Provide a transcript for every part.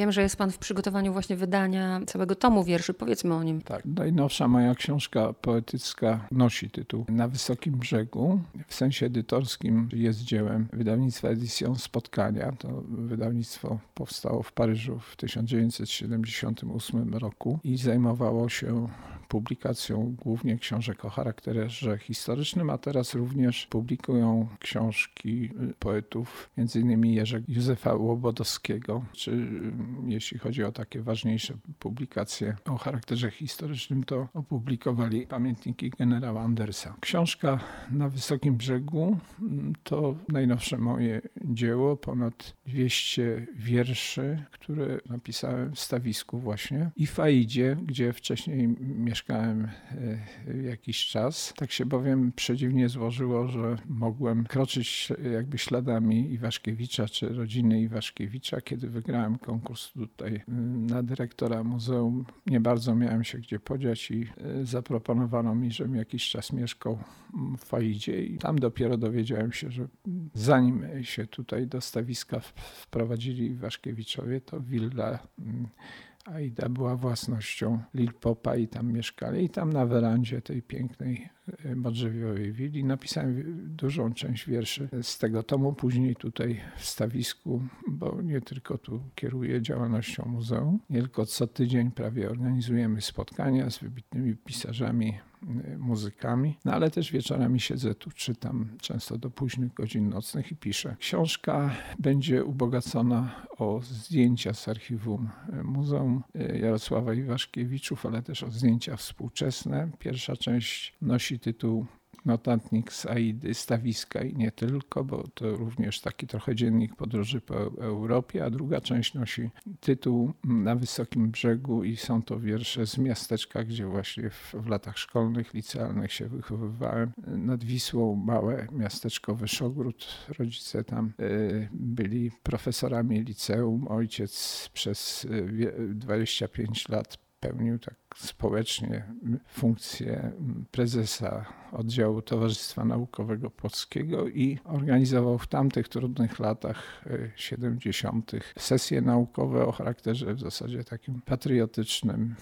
Wiem, że jest Pan w przygotowaniu właśnie wydania całego tomu wierszy. Powiedzmy o nim. Tak, najnowsza moja książka poetycka nosi tytuł Na Wysokim Brzegu. W sensie edytorskim jest dziełem wydawnictwa Edition Spotkania. To wydawnictwo powstało w Paryżu w 1978 roku i zajmowało się publikacją głównie książek o charakterze historycznym, a teraz również publikują książki poetów, m.in. Jerzego Józefa Łobodowskiego, czy jeśli chodzi o takie ważniejsze publikacje o charakterze historycznym, to opublikowali pamiętniki generała Andersa. Książka Na Wysokim Brzegu to najnowsze moje dzieło, ponad 200 wierszy, które napisałem w stawisku właśnie i w Aidzie, gdzie wcześniej mieszkałem e, jakiś czas. Tak się bowiem przedziwnie złożyło, że mogłem kroczyć jakby śladami Iwaszkiewicza czy rodziny Iwaszkiewicza, kiedy wygrałem konkurs tutaj y, na dyrektora muzeum. Nie bardzo miałem się gdzie podziać i y, zaproponowano mi, żebym jakiś czas mieszkał w Faidzie i tam dopiero dowiedziałem się, że zanim się tutaj do stawiska wprowadzili Waszkiewiczowie, to willa mm, Aida była własnością Lil Popa i tam mieszkali. I tam na werandzie tej pięknej Modrzewiowej willi napisałem dużą część wierszy z tego tomu. Później tutaj w stawisku, bo nie tylko tu kieruję działalnością muzeum, nie tylko co tydzień prawie organizujemy spotkania z wybitnymi pisarzami Y, muzykami, no ale też wieczorami siedzę tu, czytam często do późnych godzin nocnych i piszę. Książka będzie ubogacona o zdjęcia z archiwum y, Muzeum y, Jarosława Iwaszkiewiczów, ale też o zdjęcia współczesne. Pierwsza część nosi tytuł notatnik z Aidy, stawiska i nie tylko, bo to również taki trochę dziennik podróży po Europie, a druga część nosi tytuł Na Wysokim Brzegu i są to wiersze z miasteczka, gdzie właśnie w, w latach szkolnych, licealnych się wychowywałem. Nad Wisłą małe miasteczko Wyszogród, rodzice tam y, byli profesorami liceum, ojciec przez 25 y, lat pełnił tak społecznie funkcję prezesa oddziału Towarzystwa Naukowego Polskiego i organizował w tamtych trudnych latach 70. E, sesje naukowe o charakterze w zasadzie takim patriotycznym,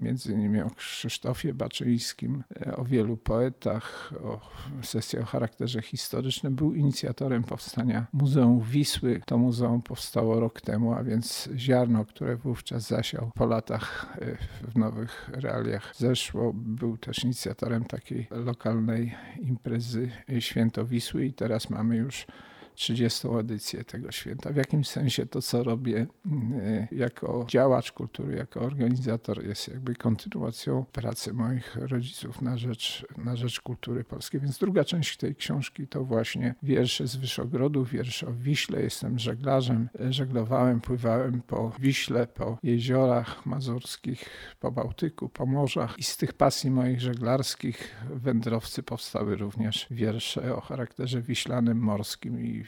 między innymi o Krzysztofie Baczyńskim, e, o wielu poetach, o sesję o charakterze historycznym. Był inicjatorem powstania Muzeum Wisły. To muzeum powstało rok temu, a więc ziarno, które wówczas zasiał po latach e, w nowych realiach zeszło. Był też inicjatorem takiej lokalnej imprezy Święto Wisły i teraz mamy już 30. edycję tego święta. W jakimś sensie to, co robię mm, jako działacz kultury, jako organizator, jest jakby kontynuacją pracy moich rodziców na rzecz, na rzecz kultury polskiej. Więc druga część tej książki to właśnie wiersze z Wyszogrodu, wiersze o Wiśle. Jestem żeglarzem, żeglowałem, pływałem po Wiśle, po jeziorach mazurskich, po Bałtyku, po morzach i z tych pasji moich żeglarskich wędrowcy powstały również wiersze o charakterze wiślanym, morskim i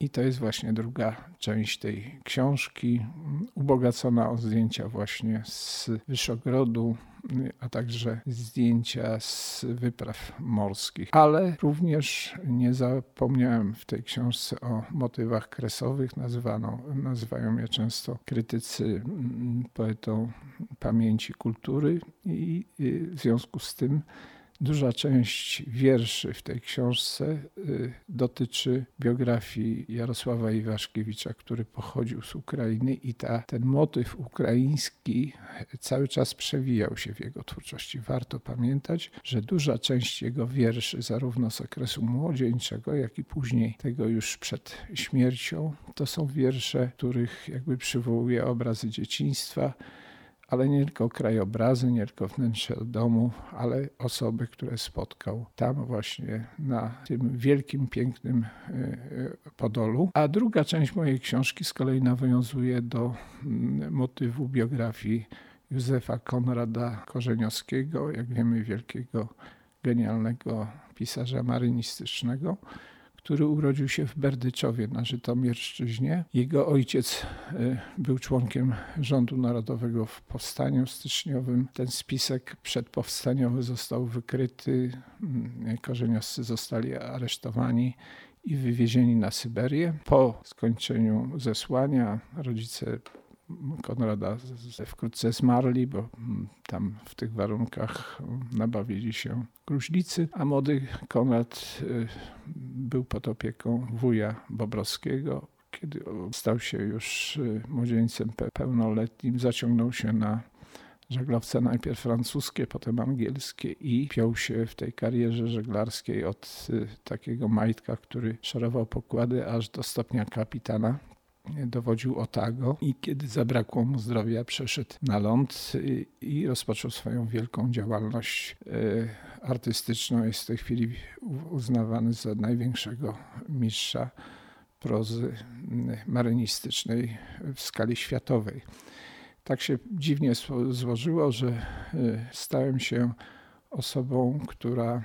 i to jest właśnie druga część tej książki, ubogacona o zdjęcia właśnie z Wyszogrodu, a także zdjęcia z wypraw morskich. Ale również nie zapomniałem w tej książce o motywach kresowych. Nazywano, nazywają je często krytycy mm, poetą pamięci kultury i w związku z tym Duża część wierszy w tej książce y, dotyczy biografii Jarosława Iwaszkiewicza, który pochodził z Ukrainy i ta, ten motyw ukraiński cały czas przewijał się w jego twórczości. Warto pamiętać, że duża część jego wierszy, zarówno z okresu młodzieńczego, jak i później tego już przed śmiercią, to są wiersze, których jakby przywołuje obrazy dzieciństwa, ale nie tylko krajobrazy, nie tylko wnętrze domu, ale osoby, które spotkał tam właśnie na tym wielkim, pięknym e, e, Podolu. A druga część mojej książki z kolei nawiązuje do mm, motywu biografii Józefa Konrada Korzeniowskiego, jak wiemy, wielkiego, genialnego pisarza marynistycznego który urodził się w Berdyczowie na Żytomierszczyźnie. Jego ojciec e, był członkiem rządu narodowego w powstaniu styczniowym. Ten spisek przedpowstaniowy został wykryty, mm, korzeniowscy zostali aresztowani i wywiezieni na Syberię. Po skończeniu zesłania rodzice Konrada wkrótce zmarli, bo tam w tych warunkach nabawili się gruźlicy, a młody Konrad y, był pod opieką wuja Bobrowskiego. Kiedy stał się już y, młodzieńcem pełnoletnim, zaciągnął się na żaglowce najpierw francuskie, potem angielskie i piął się w tej karierze żeglarskiej od y, takiego majtka, który szorował pokłady aż do stopnia kapitana dowodził Otago i kiedy zabrakło mu zdrowia, przeszedł na ląd i, rozpoczął swoją wielką działalność e, artystyczną. Jest w tej chwili uznawany za największego mistrza prozy marynistycznej w skali światowej. Tak się dziwnie złożyło, że e, stałem się osobą, która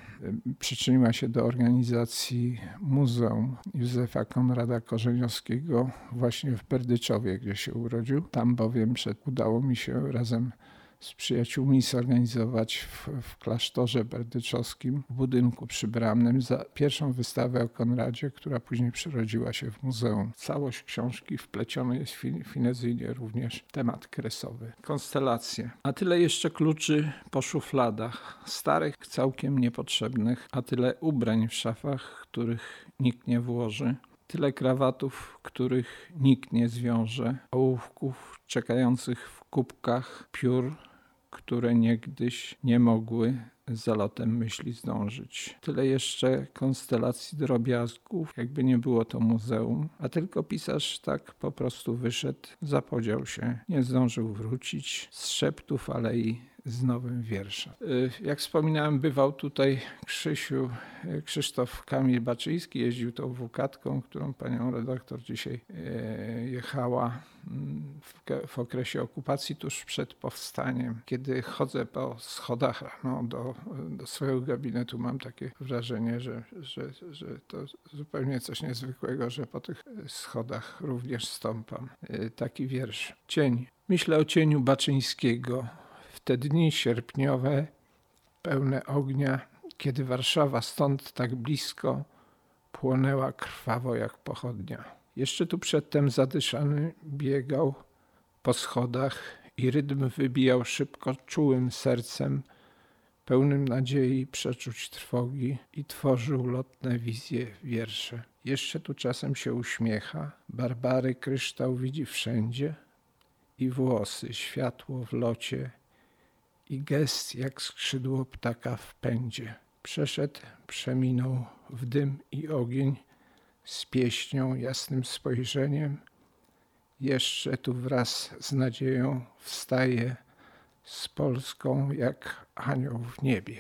przyczyniła się do organizacji Muzeum Józefa Konrada Korzeniowskiego właśnie w Berdyczowie, gdzie się urodził. Tam bowiem przed, udało mi się razem z przyjaciółmi zorganizować w, w klasztorze berdyczowskim w budynku przybramnym za pierwszą wystawę o Konradzie, która później przerodziła się w muzeum. Całość książki wpleciony jest finezyjnie również temat kresowy. Konstelacje. A tyle jeszcze kluczy po szufladach, starych, całkiem niepotrzebnych, a tyle ubrań w szafach, których nikt nie włoży tyle krawatów, których nikt nie zwiąże, ołówków czekających w kubkach, piór, które niegdyś nie mogły za lotem myśli zdążyć. Tyle jeszcze konstelacji drobiazgów, jakby nie było to muzeum, a tylko pisarz tak po prostu wyszedł, zapodział się, nie zdążył wrócić z szeptów alei z nowym wierszem. Y, jak wspominałem, bywał tutaj Krzysiu, y, Krzysztof Kamil Baczyński, jeździł tą wukatką, którą panią redaktor dzisiaj y, jechała mm, w, okresie okupacji tuż przed powstaniem. Kiedy chodzę po schodach no, do, do swojego gabinetu, mam takie wrażenie, że, że, że to zupełnie coś niezwykłego, że po tych schodach również stąpam. Taki wiersz. Cień. Myślę o cieniu Baczyńskiego te dni sierpniowe, pełne ognia, kiedy Warszawa stąd tak blisko płonęła krwawo jak pochodnia. Jeszcze tu przedtem zadyszany biegał po schodach i rytm wybijał szybko czułym sercem, pełnym nadziei, przeczuć trwogi i tworzył lotne wizje wiersze. Jeszcze tu czasem się uśmiecha, Barbary kryształ widzi wszędzie i włosy, światło w locie i gest jak skrzydło ptaka w pędzie. Przeszedł, przeminął w dym i ogień z pieśnią, jasnym spojrzeniem. Jeszcze tu wraz z nadzieją wstaje z Polską jak anioł w niebie.